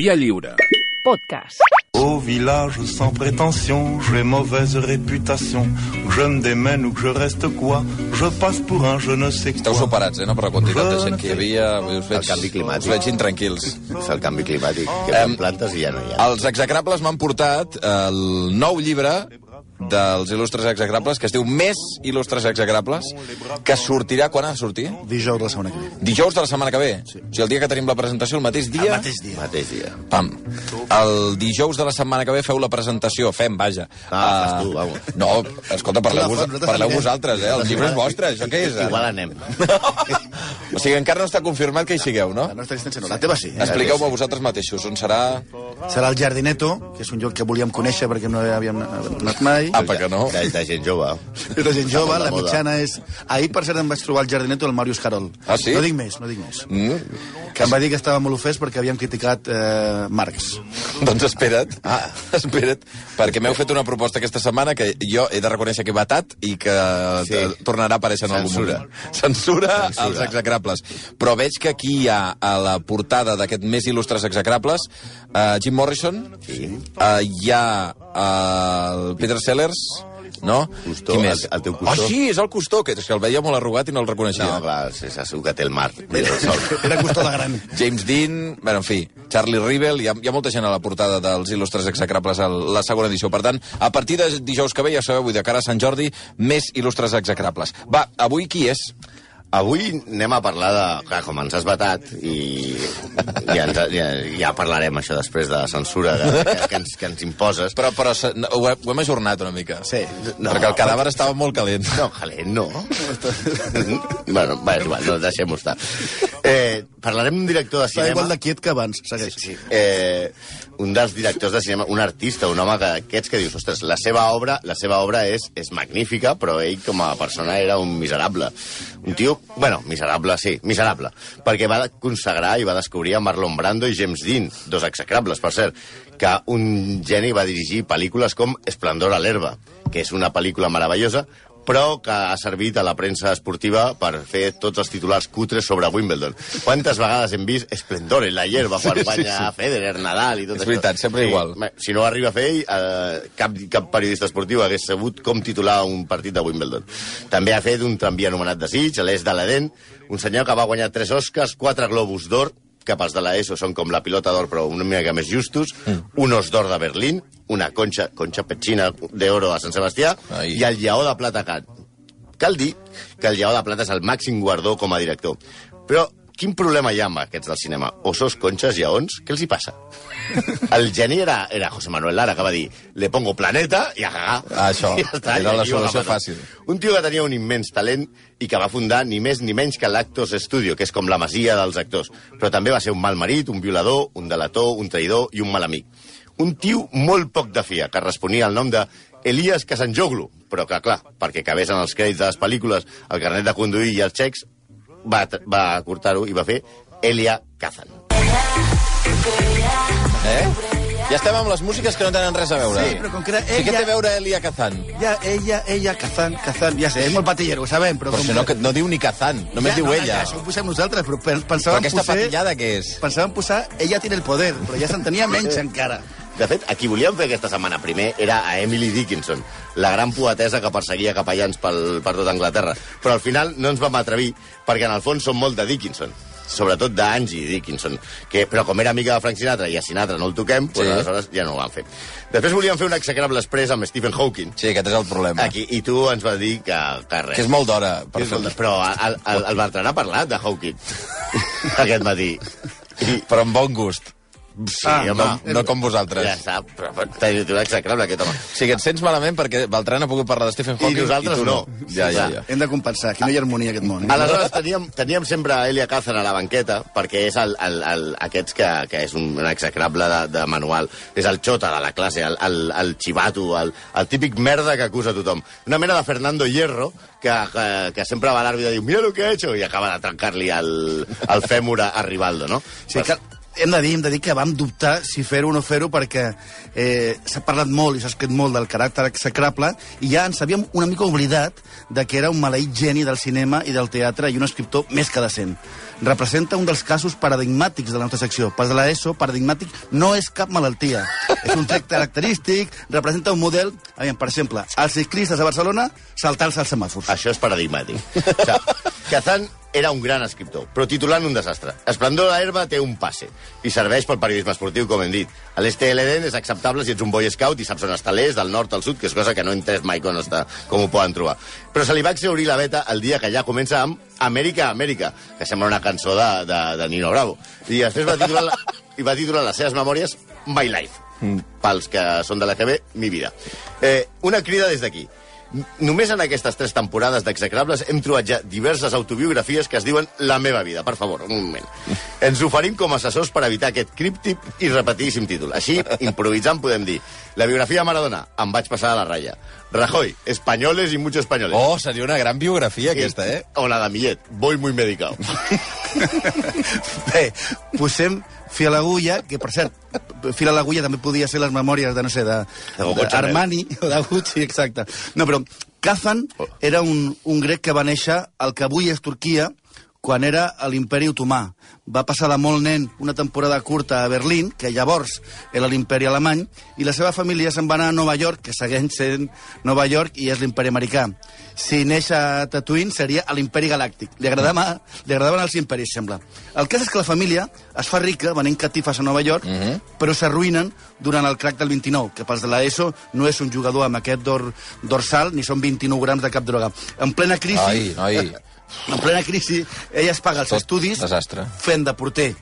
Via lliure. Podcast. Au village sans prétention, j'ai mauvaise réputation. Je me démène ou que je reste quoi, je passe pour un je ne sais Esteu quoi. superats, eh, no? Per la quantitat de gent que hi havia. Us veig, El canvi climàtic. Us veig intranquils. És el canvi climàtic, que um, plantes i ja no hi ha. Els execrables m'han portat el nou llibre dels il·lustres execrables, que es diu Més il·lustres execrables, que sortirà... Quan ha de sortir? Dijous de la setmana que ve. Dijous de la setmana que ve. Sí. O sigui, el dia que tenim la presentació, el mateix dia... El mateix dia. Mateix dia. Pam. El dijous de la setmana que ve feu la presentació. Fem, vaja. Ah, fas tu, vamos. No, escolta, parleu, vos, parleu vosaltres, eh? El llibre és vostre, això què és? ara? Igual anem. o sigui, encara no està confirmat que hi sigueu, no? La nostra distància no, la teva sí. Eh? Expliqueu-me vosaltres mateixos, on serà... Serà el Jardineto, que és un lloc que volíem conèixer perquè no havíem anat mai. Apa, que no? De, de gent jove. És de gent jove, La mitjana és... Ahir, per cert, em vaig trobar el Jardineto el Màrius Carol. Ah, sí? No dic més, no dic més. Mm? Que em va dir que estava molt ofès perquè havíem criticat eh, Marx. Doncs espera't, ah. espera't, perquè m'heu fet una proposta aquesta setmana que jo he de reconèixer que he batat i que Sí. sí. tornarà a aparèixer en algun moment. Censura. Censura. als execrables. Però veig que aquí hi ha a la portada d'aquest més il·lustres execrables Jim Morrison, Sí. uh, hi ha uh, el Peter Sellers, no? Custó, Qui més? el- el teu custó. Oh, sí, és el Custó, que, és que el veia molt arrugat i no el reconeixia. No, clar, és, és segur que té el mar. Sol. Era costó de gran. James Dean, bueno, en fi, Charlie Rivel, hi ha, hi ha molta gent a la portada dels il·lustres execrables a la segona edició. Per tant, a partir de dijous que ve, ja sabeu, de cara a Sant Jordi, més il·lustres execrables. Va, avui qui és? Avui anem a parlar de... Clar, com ens has vetat, i ja, ens, ja, ja parlarem això després de la censura que, que, que, ens, que ens imposes. Però, però se- no, ho, he- ho hem ajornat una mica. Sí. No, perquè el cadàver estava molt calent. No, calent, no. bueno, va, és igual, no, deixem-ho estar. Eh, parlarem d'un director de Està cinema... igual de quiet que abans, segueix. Sí, sí. Eh, un dels directors de cinema, un artista, un home que aquests que dius, ostres, la seva obra, la seva obra és, és magnífica, però ell com a persona era un miserable. Un tio, bueno, miserable, sí, miserable, perquè va consagrar i va descobrir a Marlon Brando i James Dean, dos execrables, per cert, que un geni va dirigir pel·lícules com Esplendor a l'herba, que és una pel·lícula meravellosa, però que ha servit a la premsa esportiva per fer tots els titulars cutres sobre Wimbledon. Quantes vegades hem vist Esplendor en la hierba quan Sí, sí, guanya sí. Federer, Nadal i tot És això. veritat, sempre igual. bé, Si no arriba a fer ell, eh, cap, cap periodista esportiu hagués sabut com titular un partit de Wimbledon. També ha fet un tramvia anomenat Desig, a l'est de l'Eden, un senyor que va guanyar tres Oscars, quatre Globus d'Or, que pels de l'ESO són com la pilota d'or, però una mica més justos, Mm. un os d'or de Berlín, una conxa, conxa petxina d'oro a Sant Sebastià, Ai. i el lleó de plata que Cal dir que el Lleó de Plata és el màxim guardó com a director. Però quin problema hi ha amb aquests del cinema? Osos, conxes, lleons? Què els hi passa? El geni era, era José Manuel Lara, que va dir le pongo planeta i a cagar. Ah, això. I ja està, Era la solució fàcil. Un tio que tenia un immens talent i que va fundar ni més ni menys que l'Actors Studio, que és com la masia dels actors. Però també va ser un mal marit, un violador, un delator, un traïdor i un mal amic. Un tio molt poc de fia, que responia al nom de Elias Casanjoglu, però que, clar, perquè cabés en els crèdits de les pel·lícules, el carnet de conduir i els xecs, va, va cortar-ho i va fer Elia Kazan. Eh? Ja estem amb les músiques que no tenen res a veure. Sí, però com que era Sí que ella- té a veure Elia Kazan. Ja, ella, ella, Kazan, Kazan, ja sé, és molt patillero, ho sabem, però... Però com si no, que no diu ni Kazan, només ja, diu no, ella. Ja, això ho posem nosaltres, però pen- Però pensàvem aquesta posar... patillada què és? Pensàvem posar Ella tiene el poder, però ja s'entenia menys encara. De fet, a qui volíem fer aquesta setmana primer era a Emily Dickinson, la gran poetesa que perseguia capellans pel, per tota Anglaterra. Però al final no ens vam atrevir, perquè en el fons som molt de Dickinson sobretot d'Angie Dickinson, que, però com era amiga de Frank Sinatra i a Sinatra no el toquem, sí. Sí. doncs aleshores ja no ho vam fer. Després volíem fer un execrable express amb Stephen Hawking, Sí, aquest és el problema. aquí, i tu ens vas dir que, que res. Que és molt d'hora. Per fer... molt Però el, el, el Bertran ha parlat de Hawking aquest matí. I, Però amb bon gust. Sí, Ah, home, No, no com vosaltres. ja està, però, un execrable aquest home. O sigui, et sents malament perquè Beltran ha pogut parlar de Stephen Hawking nosaltres tu no. Ja, ja, ja. Hem de compensar, aquí no hi ha harmonia aquest món. Eh? Aleshores teníem, teníem sempre a Elia Kazan a la banqueta, perquè és el, el, el, aquests que, que és un, un execrable de, de manual. És el xota de la classe, el, el, el xivato, el, el típic merda que acusa tothom. Una mena de Fernando Hierro, que, que, que sempre va a l'àrbitre i diu mira lo que he hecho, i acaba de trencar-li el, el fèmur a, Rivaldo, no? Sí, que hem de dir, hem de dir que vam dubtar si fer-ho o no fer-ho perquè eh, s'ha parlat molt i s'ha escrit molt del caràcter execrable i ja ens havíem una mica oblidat de que era un maleït geni del cinema i del teatre i un escriptor més que decent. representa un dels casos paradigmàtics de la nostra secció. De l'ESO, paradigmàtic no és cap malaltia. és un tret característic, representa un model... Aviam, per exemple, els ciclistes a Barcelona saltar-se els semàfors. Això és paradigmàtic. O sigui, Kazan era un gran escriptor, però titulant un desastre. Esplendor de l'herba té un passe i serveix pel periodisme esportiu, com hem dit. A l'est de l'Eden és acceptable si ets un boy scout i saps on està l'est, del nord, al sud, que és cosa que no he entès mai com, està, com ho poden trobar. Però se li va exaurir la beta el dia que ja comença amb Amèrica, Amèrica, que sembla una cançó de, de, de Nino Bravo. I després va titular, la, i va titular les seves memòries My Life. Mm. Pels que són de l'EGB, Mi Vida. Eh, una crida des d'aquí. Només en aquestes tres temporades d'Execrables hem trobat ja diverses autobiografies que es diuen La meva vida. Per favor, un moment. Ens oferim com a assessors per evitar aquest críptic i repetíssim títol. Així, improvisant, podem dir La biografia de Maradona, em vaig passar a la ratlla. Rajoy, españoles y muchos españoles. Oh, seria una gran biografia, aquesta, eh? O la de Millet, voy muy medicado. Bé, posem fil a l'agulla, que per cert, fil a l'agulla també podia ser les memòries de, no sé, de, De Coco de Chanel. Armani o de Gucci, exacte. No, però Kazan era un, un grec que va néixer al que avui és Turquia, quan era a l'imperi otomà. Va passar de molt nen una temporada curta a Berlín, que llavors era l'imperi alemany, i la seva família se'n va anar a Nova York, que segueix sent Nova York i és l'imperi americà. Si neix a Tatooine seria a l'imperi galàctic. Li, agradava, li agradaven els imperis, sembla. El cas és que la família es fa rica venent catifes a Nova York, però s'arruïnen durant el crack del 29, que pels de l'ESO no és un jugador amb aquest dor, dorsal, ni són 29 grams de cap droga. En plena crisi... Ai, noi. En plena crisi, ell es paga els Tot estudis desastre. fent de porter.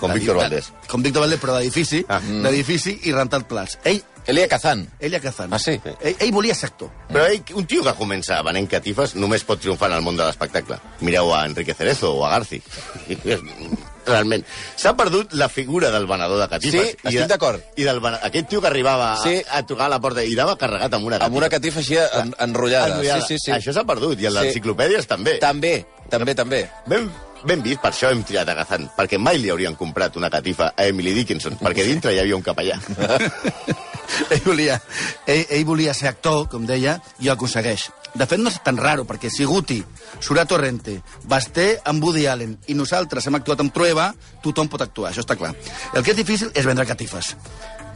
Com De- Víctor Valdés. Com Víctor Valdés, però d'edifici, Ah. d'edifici i rentant plats. Ell, Elia Kazan. ell a Kazan. Ah, sí? Ell, ell volia ser actor. Però ell, un tio que comença venent catifes només pot triomfar en el món de l'espectacle. Mireu a Enrique Cerezo o a Garci. Realment. S'ha perdut la figura del venedor de catifes. Sí, estic de- d'acord. I del aquest tio que arribava Sí. a, a trucar a la porta i anava carregat amb una catifa. Amb una catifa així en, enrotllada. Enrotllada. Sí, sí, sí. Això s'ha perdut, i el Sí. també. També, també, també. Ben, ben vist, per això hem triat a Gazan, perquè mai li haurien comprat una catifa a Emily Dickinson, perquè dintre hi havia un capellà. ell, volia, ell, ell volia ser actor, com deia, i ho aconsegueix. De fet, no és tan raro, perquè si Guti, Sura Torrente, Basté amb Woody Allen i nosaltres hem actuat amb Trueba, tothom pot actuar, això està clar. El que és difícil és vendre catifes.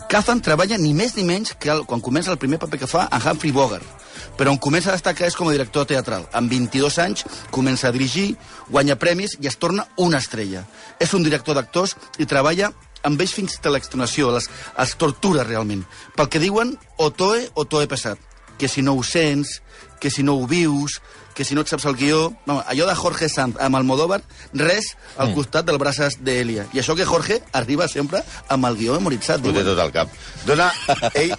Kazan treballa ni més ni menys que el, quan comença el primer paper que fa en Humphrey Bogart, però on comença a destacar és com a director teatral. Amb 22 anys comença a dirigir, guanya premis i es torna una estrella. És un director d'actors i treballa amb ells fins a l'extenuació, les, els tortura realment. Pel que diuen, o toe o toe pesat. Que si no ho sents, que si no ho vius, que si no et saps el guió... No, allò de Jorge Sanz amb Almodóvar, res al costat del braces d'Elia. I això que Jorge arriba sempre amb el guió memoritzat. Ho té tot al cap. Dona, ell,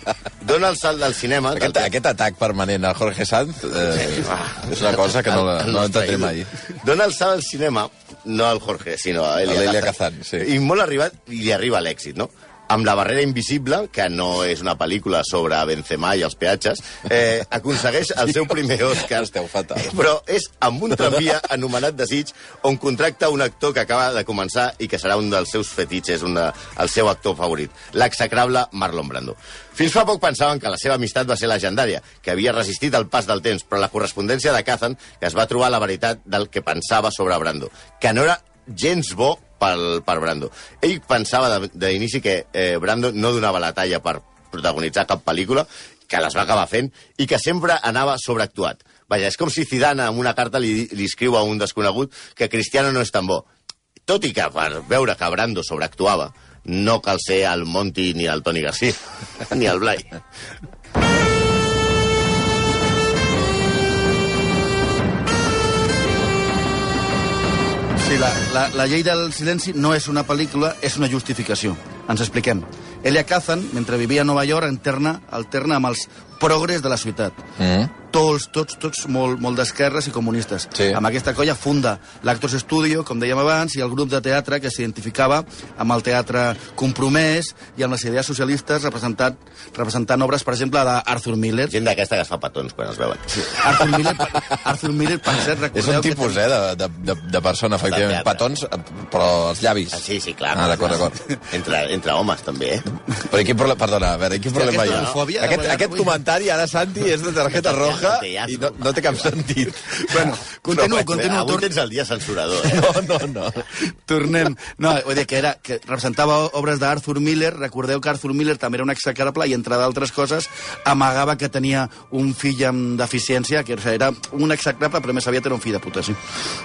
dona el salt del cinema... Aquest, del- aquest atac permanent al Jorge Sanz eh, és una cosa que no, El- no ídol. mai. Dona el salt al cinema, no al Jorge, sinó a Elia, A l'Elia Kazan, sí. I molt arribat, i li arriba l'èxit, no? Amb La barrera invisible, que no és una pel·lícula sobre Benzema i els peatges, eh, aconsegueix el seu primer Òscar. Esteu fatal. Però és amb un tramvia anomenat Desig, on contracta un actor que acaba de començar i que serà un dels seus fetitxes, un de, el seu actor favorit, l'execrable Marlon Brando. Fins fa poc pensaven que la seva amistat va ser legendària, que havia resistit el pas del temps, però la correspondència de Kazan que es va trobar la veritat del que pensava sobre Brando, que no era gens bo pel, per Brando. Ell pensava d'inici que eh, Brando no donava la talla per protagonitzar cap pel·lícula, que les va acabar fent, i que sempre anava sobreactuat. Vaja, és com si Zidane en una carta li, li escriu a un desconegut que Cristiano no és tan bo. Tot i que per veure que Brando sobreactuava, no cal ser el Monti ni el Toni García, ni el Blai. Sí, la, la, la llei del silenci no és una pel·lícula, és una justificació. Ens expliquem. Elia Kazan, mentre vivia a Nova York, alterna, alterna amb els progres de la ciutat. Mm. Tots, tots, tots molt, molt d'esquerres i comunistes. Sí. Amb aquesta colla funda l'Actors Studio, com dèiem abans, i el grup de teatre que s'identificava amb el teatre compromès i amb les idees socialistes representat, representant obres, per exemple, d'Arthur Miller. Gent d'aquesta que es fa petons quan es veuen. Arthur Miller, Arthur Miller, per cert, És recordeu un tipus, eh, de, de, de, de persona, efectivament. Petons, però els llavis. Ah, sí, sí, clar. Ah, d'acord, d'acord. Entre, entre homes, també, eh? Però quin problema... Perdona, a veure, quin problema hi ha? Aquest, aquest comentari, ara, Santi, és de targeta roja i no, no té cap sentit. Bueno, continuo, Però, continuo. Avui tens el dia censurador. Eh? No, no, no. tornem. No, vull dir que, era, que representava obres d'Arthur Miller. Recordeu que Arthur Miller també era un execrable i, entre d'altres coses, amagava que tenia un fill amb deficiència, que era un execrable, però més aviat era un fill de puta, sí.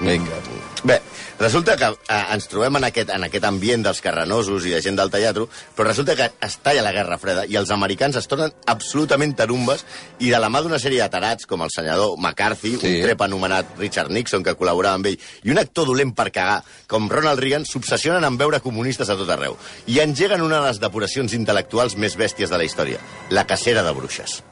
Vinga. Bé, resulta que eh, ens trobem en aquest, en aquest ambient dels carrenosos i de gent del teatre, però resulta que es talla la Guerra Freda i els americans es tornen absolutament tarumbes i de la mà d'una sèrie de tarats, com el senador McCarthy, Sí. un trep anomenat Richard Nixon, que col·laborava amb ell, i un actor dolent per cagar, com Ronald Reagan, s'obsessionen en veure comunistes a tot arreu i engeguen una de les depuracions intel·lectuals més bèsties de la història, la cacera de bruixes.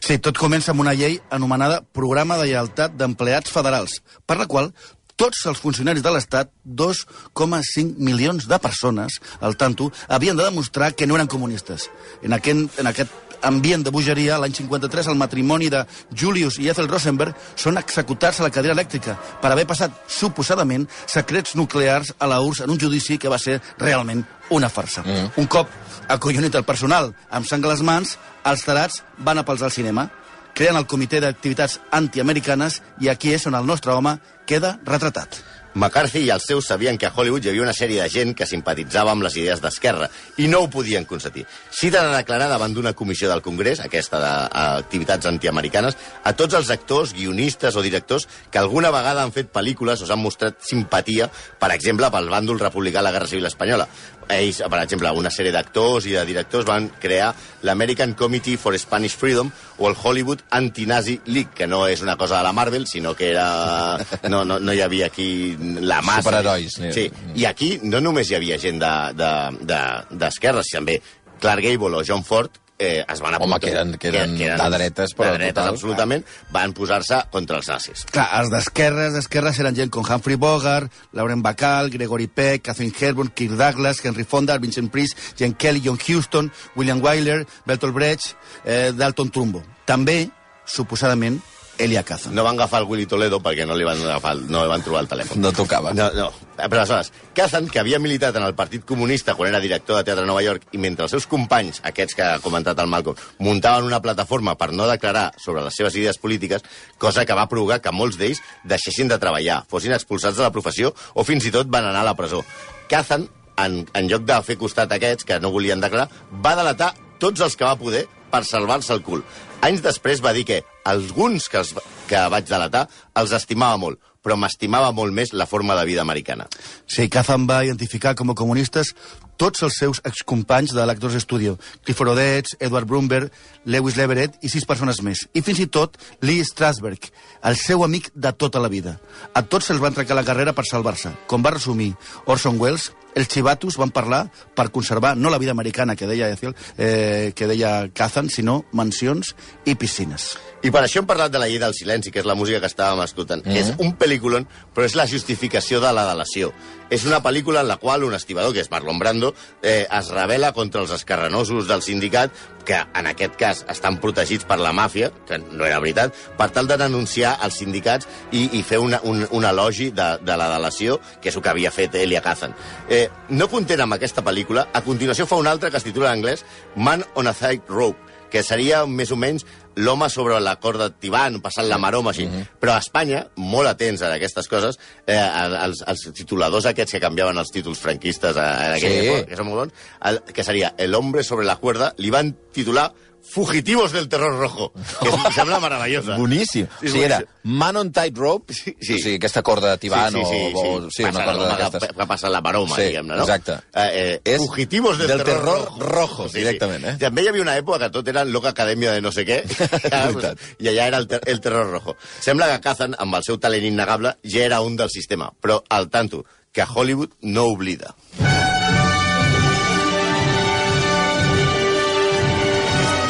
Sí, tot comença amb una llei anomenada Programa de Lleialtat d'Empleats Federals, per la qual tots els funcionaris de l'Estat, 2,5 milions de persones, al tanto, havien de demostrar que no eren comunistes. En aquest, en aquest ambient de bogeria, l'any 53, el matrimoni de Julius i Ethel Rosenberg són executats a la cadira elèctrica per haver passat, suposadament, secrets nuclears a la URSS en un judici que va ser realment una farsa. Mm. Un cop acollonit el personal amb sang a les mans, els tarats van a pels al cinema, creen el comitè d'activitats antiamericanes i aquí és on el nostre home queda retratat. McCarthy i els seus sabien que a Hollywood hi havia una sèrie de gent que simpatitzava amb les idees d'esquerra i no ho podien consentir. Citen a declarar davant d'una comissió del Congrés, aquesta d'activitats antiamericanes, a tots els actors, guionistes o directors que alguna vegada han fet pel·lícules o s'han mostrat simpatia, per exemple, pel bàndol republicà a la Guerra Civil Espanyola. Ells, per exemple, una sèrie d'actors i de directors van crear l'American Committee for Spanish Freedom o el Hollywood Anti-Nazi League, que no és una cosa de la Marvel, sinó que era... No, no, no hi havia aquí la massa. Superherois, Sí. sí. I aquí no només hi havia gent d'esquerres, de, de, d'esquerres, també Clark Gable o John Ford eh, es van Home, que eren- que eren de dretes, però de dretes, total. absolutament, van posar-se contra els nazis. Clar, els d'esquerres, d'esquerres eren gent com Humphrey Bogart, Lauren Bacall, Gregory Peck, Catherine Hepburn, Kirk Douglas, Henry Fonda, Vincent Price, Jen Kelly, John Huston, William Wyler, Bertolt Brecht, eh, Dalton Trumbo. També, suposadament, Elia Kazan. No van agafar el Willy Toledo perquè no li van, agafar, el- no li van trobar el telèfon. No tocava. No, no. Però aleshores, Kazan, que havia militat en el Partit Comunista quan era director de teatre Nova York, i mentre els seus companys, aquests que ha comentat el Malcolm, muntaven una plataforma per no declarar sobre les seves idees polítiques, cosa que va provocar que molts d'ells deixessin de treballar, fossin expulsats de la professió o fins i tot van anar a la presó. Kazan, en, en lloc de fer costat a aquests que no volien declarar, va delatar tots els que va poder per salvar-se el cul. Anys després va dir que alguns que, els, que vaig delatar els estimava molt, però m'estimava molt més la forma de vida americana. Sí, Kazan va identificar com a comunistes tots els seus excompanys de l'Actors Studio, Clifford Odets, Edward Brumberg, Lewis Leverett i sis persones més. I fins i tot Lee Strasberg, el seu amic de tota la vida. A tots se'ls van trencar la carrera per salvar-se. Com va resumir Orson Welles, els xivatos van parlar per conservar no la vida americana que deia Ethel, eh, que deia Kazan, sinó mansions i piscines. I per això hem parlat de la llei del silenci, que és la música que estàvem escoltant. Mm -hmm. És un pel·lículon, però és la justificació de la delació. És una pel·lícula en la qual un estibador, que és Marlon Brando, eh, es revela contra els escarrenosos del sindicat, que en aquest cas estan protegits per la màfia, que no era veritat, per tal de denunciar els sindicats i, i fer una, un, un elogi de, de la delació, que és el que havia fet Elia Kazan. Eh, no content amb aquesta pel·lícula, a continuació fa una altra que es titula en anglès Man on a Tight Rope, que seria més o menys l'home sobre la corda tibant, passant la maroma, així. Però a Espanya, molt atents a aquestes coses, eh, els, els tituladors aquests que canviaven els títols franquistes a, a aquella Sí. època, que són molt bons, el, que seria El hombre sobre la cuerda, li van titular Fugitivos del terror rojo, que em sembla meravellosa. Boníssim. Sí, o sigui, era. Man on Tight Rope, Sí, sí. o sigui, aquesta corda tibant sí, sí, sí, o, o... Sí, Passa una corda d'aquestes. que, que passa la maroma, Sí, diguem-ne, no? exacte. Eh, eh, És fugitivos del, del terror, terror rojo. rojo, directament, eh? També hi havia una època que tot era loca acadèmia de no sé què, i allà era el, ter el terror rojo. Sembla que Kazan, amb el seu talent innegable, ja era un del sistema, però al tanto, que Hollywood no oblida.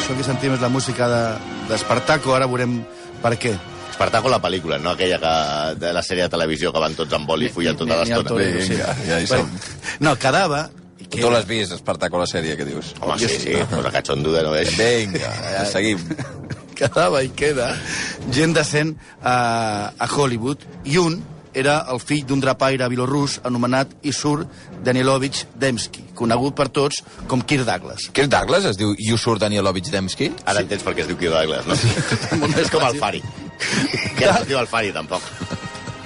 Això que sentim és la música de- d'Espartaco, ara veurem per què. Espartaco la pel·lícula, no aquella que, de la sèrie de televisió que van tots amb boli i fullen tota l'estona. sí. Vinga, ja hi som. no, quedava... i Tu l'has vist, Espartaco, la sèrie, que dius? Home, sí, sí, pues a cachondo de no és. Vinga, ja, seguim. quedava i queda gent decent a, a Hollywood i un era el fill d'un drapaire bilorús anomenat Isur Danilovich Demsky, conegut per tots com Kirk Douglas. Kirk Douglas es diu Yusur Danielovich Demsky? Ara entens per què es diu Kirk Douglas, no? Molt més és com el. Fari. Que no es diu el Fari, tampoc.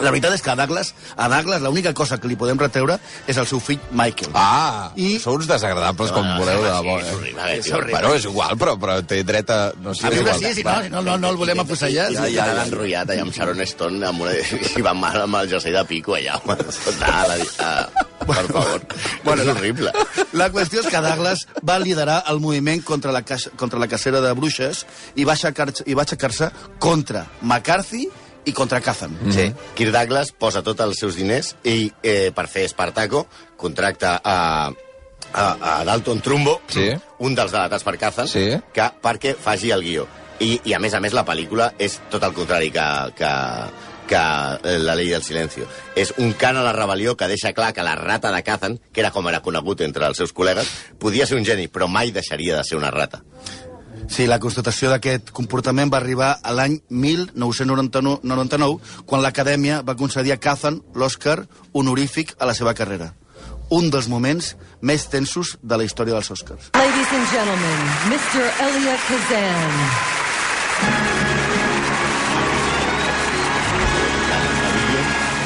La veritat és que a Douglas, a Douglas l'única cosa que li podem retreure és el seu fill Michael. Ah, I... Sou uns desagradables com No, voleu, de sí, és eh? horrible, És horrible. Bueno, és igual, però, però té dret a... No sé, A viure sí, sí, no, no, no, no el volem afusellar. Ja, ja, ja enrotllat allà amb Sharon Stone amb una... i van mal amb el jersei de pico allà. home. Ah, ah, per favor. Bueno, és horrible. La qüestió és que Douglas va liderar el moviment contra la, contra la cacera de bruixes i va aixecar-se i va aixecar-se contra McCarthy i contra Kazan. Sí. Kirk Douglas posa tots els seus diners i eh, per fer Espartaco contracta a, a, a Dalton Trumbo, Sí. un dels delatats per Kazan, Sí. que, perquè faci el guió. I, I, a més a més, la pel·lícula és tot el contrari que, que, que La llei del silencio. És un cant a la rebel·lió que deixa clar que la rata de Kazan, que era com era conegut entre els seus col·legues, podia ser un geni, però mai deixaria de ser una rata. Sí, la constatació d'aquest comportament va arribar a l'any 1999, quan l'Acadèmia va concedir a Kazan l'Oscar honorífic a la seva carrera. Un dels moments més tensos de la història dels Oscars. Ladies and gentlemen, Mr. Elia Kazan.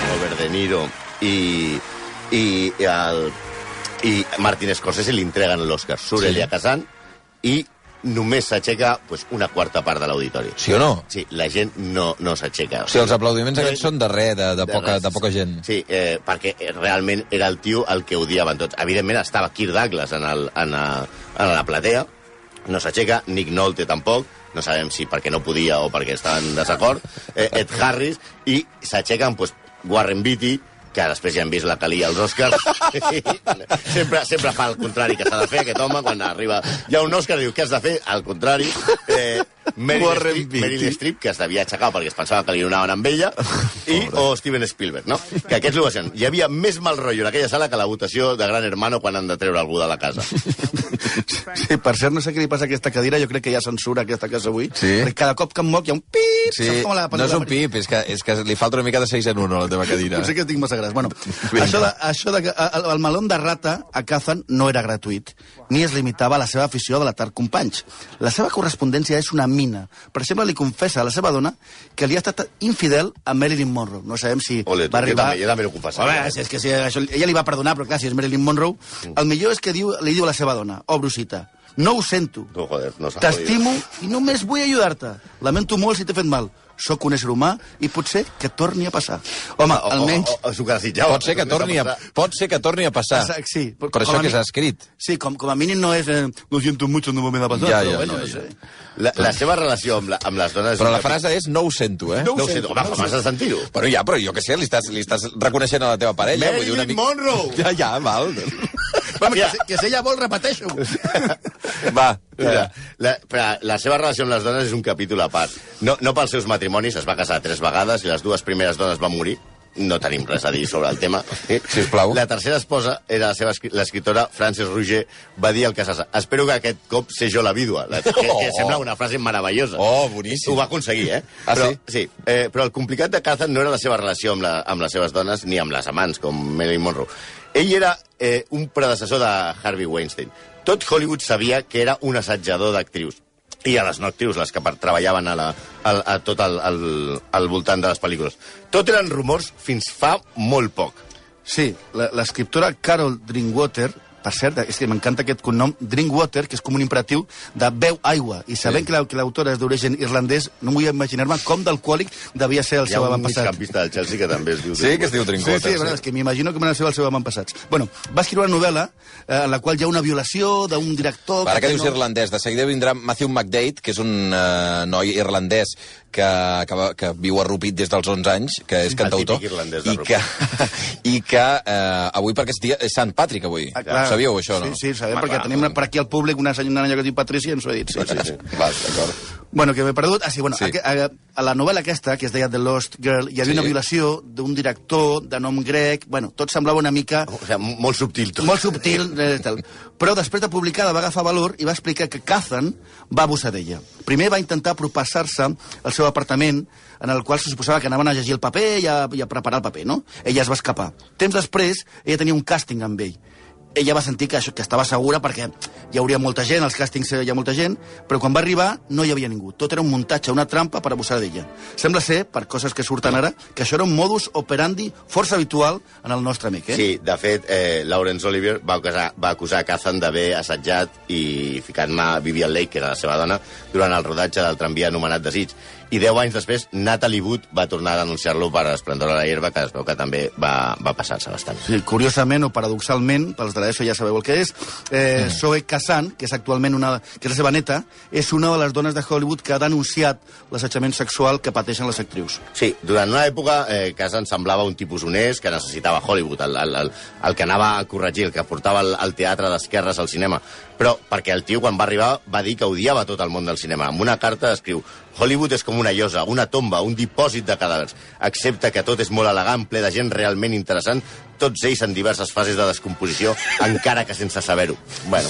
Robert De Niro i, i, el, i Martin Scorsese li entreguen l'Oscar. Surt Sí. sí. Elia Kazan i només s'aixeca pues, una quarta part de l'auditori. Sí o no? Sí, la gent no, no s'aixeca. O sigui, els aplaudiments aquests són de res, de, de, poca, res. de poca gent. Sí, eh, perquè eh, realment era el tio el que odiaven tots. Evidentment estava Kirk Douglas en, el, en, a, en la platea, no s'aixeca, Nick Nolte tampoc, no sabem si perquè no podia o perquè estava en desacord, eh, Ed Harris, i s'aixequen pues, Warren Beatty, que després ja hem vist la calia als Oscars. sempre, sempre fa el contrari que s'ha de fer, aquest home, quan arriba... Hi ha un Òscar i diu, què has de fer? Al contrari. Eh, Meryl Beatty. Meryl Streep, que es devia aixecar perquè es pensava que li donaven amb ella, i o Steven Spielberg, no? Que aquests l'ovacionen. Hi havia més mal rotllo en aquella sala que la votació de Gran Hermano quan han de treure algú de la casa. Sí, per cert, no sé què li passa a aquesta cadira, jo crec que hi ha censura a aquesta casa avui. Sí. Perquè cada cop que em moc hi ha un pip, Sí, saps com la no és un pip, és que, és que li falta una mica de 6 en 1 a la teva cadira. Potser que tinc massa gras. Bueno, Vinga. això de, això de, el, el melón de rata a Kazan no era gratuït, ni es limitava a la seva afició de l'atar companys. La seva correspondència és una mina. Per exemple, li confessa a la seva dona que li ha estat infidel a Marilyn Monroe. No sabem si Ole, va jo arribar... també- jo també ho confessaria. Home, és que si això, ella li va perdonar, però clar, si és Marilyn Monroe... El millor és que diu, li diu a la seva dona, oh, Brusita, no ho sento, No, joder, no T'estimo i només vull ajudar-te. Lamento molt si t'he fet mal. Sóc un ésser humà i potser que torni a passar. Home, O, almenys... o, o, o, que desitjava. Pot ser que torni a, pot ser que torni a passar. Exacte, sí. Per Com això que s'ha escrit. Sí, com, com a mínim no és... Eh, lo siento mucho, no me ha pasado. Ja, però ja, bueno, no, no, ja. sé. La, la seva relació amb, la, amb les dones... Però la frase és no ho sento, eh? No ho sé, home, com has de sentir-ho? Bueno, ja, però jo que sé, li estàs, li estàs reconeixent a la teva parella. vull dir, una Marilyn mica... Monroe! Ja, ja, val. Home, que, si- que si ella vol, repeteixo. Va, La, la, però la seva relació amb les dones és un capítol a part. No, no pels seus matrimonis, es va casar tres vegades i les dues primeres dones van morir. No tenim res a dir sobre el tema. Sisplau. La tercera esposa era la seva escri- l'escriptora Frances Roger, va dir al casar-se espero que aquest cop sé jo la vídua, la, que, que Oh. sembla una frase meravellosa. Oh, boníssim. Ho va aconseguir, eh? Ah, però, sí? Sí, eh, però el complicat de Kazan no era la seva relació amb, la, amb les seves dones ni amb les amants, com Marilyn Monroe. Ell era eh, un predecessor de Harvey Weinstein. Tot Hollywood sabia que era un assajador d'actrius i a les no actrius, les que per, treballaven a, la, a, a tot el, el, al voltant de les pel·lícules. Tot eren rumors fins fa molt poc. Sí, l'escriptora Carol Drinkwater, per cert, és que m'encanta aquest cognom, Drinkwater, que és com un imperatiu de veu aigua. I sabent Sí. sí. que la- que l'autora és d'origen irlandès, no vull imaginar-me com d'alcohòlic devia ser el Hi ha seu un avantpassat. migcampista del Chelsea que també es diu... Sí, que es diu Sí, Drinkwater. sí, sí, és que m'imagino que van ser els seus avantpassats. Bueno, va escriure una novel·la eh, en la qual hi ha una violació d'un director... Ara que té dius no- irlandès, de seguida vindrà Matthew McDade, que és un eh, noi irlandès que, que, que viu a Rupit des dels 11 anys, que és cantautor, i que, i que eh, avui perquè és, dia, és Sant Patrick, avui. Ah, clar. Sabíeu, això, no? Sí, sí, sabem, perquè tenim per aquí al públic una senyora que es diu Patricia i ens ho ha dit. Sí, sí, sí. Va, d'acord. Bueno, que m'he perdut. Ah, sí, bueno, Sí. A, a, a la novel·la aquesta, que es deia The Lost Girl, hi havia Sí. una violació d'un director de nom grec... Bueno, tot semblava una mica... O sigui, molt subtil tot. Molt subtil, eh, tal. però després de publicada va agafar valor i va explicar que Kazan va abusar d'ella. Primer va intentar apropassar-se al seu apartament, en el qual se suposava que anaven a llegir el paper i a, i a preparar el paper, no? Ella es va escapar. Temps després, ella tenia un càsting amb ell. Ella va sentir que, això, que estava segura perquè hi hauria molta gent, als càstings hi ha molta gent, però quan va arribar no hi havia ningú. Tot era un muntatge, una trampa per abusar d'ella. Sembla ser, per coses que surten ara, que això era un modus operandi força habitual en el nostre amic, eh? Sí, de fet, eh, Laurence Olivier va acusar, va acusar Kazan d'haver assetjat i ficat mà a Vivian Lake, que era la seva dona, durant el rodatge del tramvia anomenat Desig. I deu anys després, Natalie Wood va tornar a denunciar-lo per esplendor a la herba, que es veu que també va, va passar-se bastant. Sí, curiosament o paradoxalment, pels de l'ESO ja sabeu el que és, eh, Zoe Kazan, que és actualment una, que és la seva neta, és una de les dones de Hollywood que ha denunciat l'assetjament sexual que pateixen les actrius. Sí, durant una època eh, Kazan semblava un tipus honest que necessitava Hollywood, el, el, el, el que anava a corregir, el que portava el, el teatre d'esquerres al cinema. Però perquè el tio, quan va arribar, va dir que odiava tot el món del cinema. En una carta escriu Hollywood és com una llosa, una tomba, un dipòsit de cadàvers. Accepta que tot és molt elegant, ple de gent realment interessant, tots ells en diverses fases de descomposició, encara que sense saber-ho. Bueno,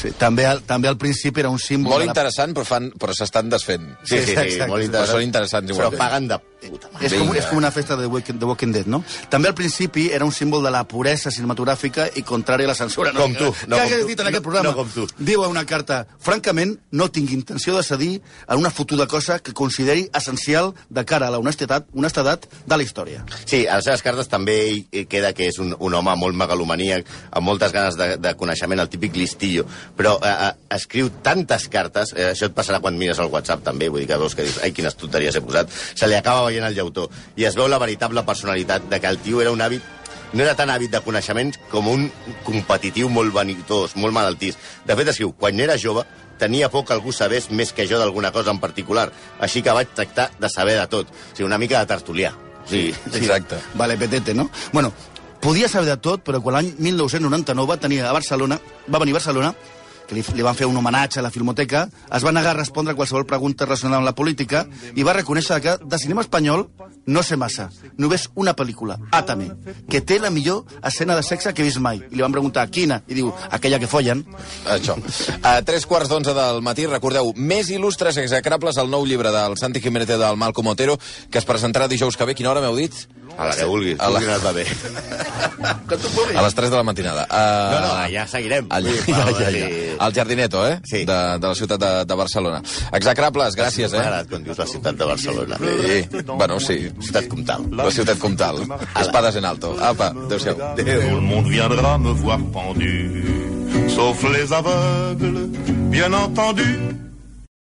Sí, també, al, també al principi era un símbol... Molt de la- interessant, però, fan, però s'estan desfent. sí, sí, sí, exacte. molt Però interessant. són interessants Però igualment. paguen de puta mare. És com, és com una festa de The Walking, The Walking Dead, no? També al principi era un símbol de la puresa cinematogràfica i contrari a la censura. No? Com tu, no Què com hagués dit en aquest No- programa? no com tu. Diu a una carta, francament, no tinc intenció de cedir en una fotuda cosa que consideri essencial de cara a la honestedat, honestedat de la història. Sí, a les seves cartes també queda que és un, un home molt megalomaníac, amb moltes ganes de, de coneixement, el típic listillo, però eh, eh, escriu tantes cartes, eh, això et passarà quan mires el WhatsApp també, vull dir que veus que dius, ai, quines tonteries he posat, se li acaba veient el llautó, i es veu la veritable personalitat de que el tio era un hàbit no era tan hàbit de coneixements com un competitiu molt vanitós, molt malaltís. De fet, escriu, quan era jove, tenia por que algú sabés més que jo d'alguna cosa en particular, així que vaig tractar de saber de tot. O sigui, una mica de tertulià. Sí, Exacte. Vale, petete, no? Bueno, podia saber de tot, però quan l'any 1999 va tenir a Barcelona, va venir a Barcelona, que li, li van fer un homenatge a la Filmoteca, es va negar a respondre a qualsevol pregunta relacionada amb la política i va reconèixer que de cinema espanyol no sé massa. Només una pel·lícula, Atame, que té la millor escena de sexe que he vist mai. I li van preguntar, quina? I diu, aquella que follen. Això. A tres quarts d'onze del matí, recordeu, més il·lustres execrables al nou llibre del Santi Jiménez del Malcom Otero, que es presentarà dijous que ve. Quina hora m'heu dit? A la que vulguis, A la- vulguis bé. A les 3 de la matinada. Uh, No, no, ja seguirem. Al, ja, ja, ja. Al Jardineto, eh? Sí. De, de la ciutat de, de Barcelona. Execrables, gràcies, eh? agradat quan dius la ciutat de Barcelona. Sí. Bueno, sí. Ciutat comtal. La ciutat comtal. Espadas en alto. Apa, adéu-siau. Tout le monde viendra me voir pendu, sauf les aveugles, bien entendu.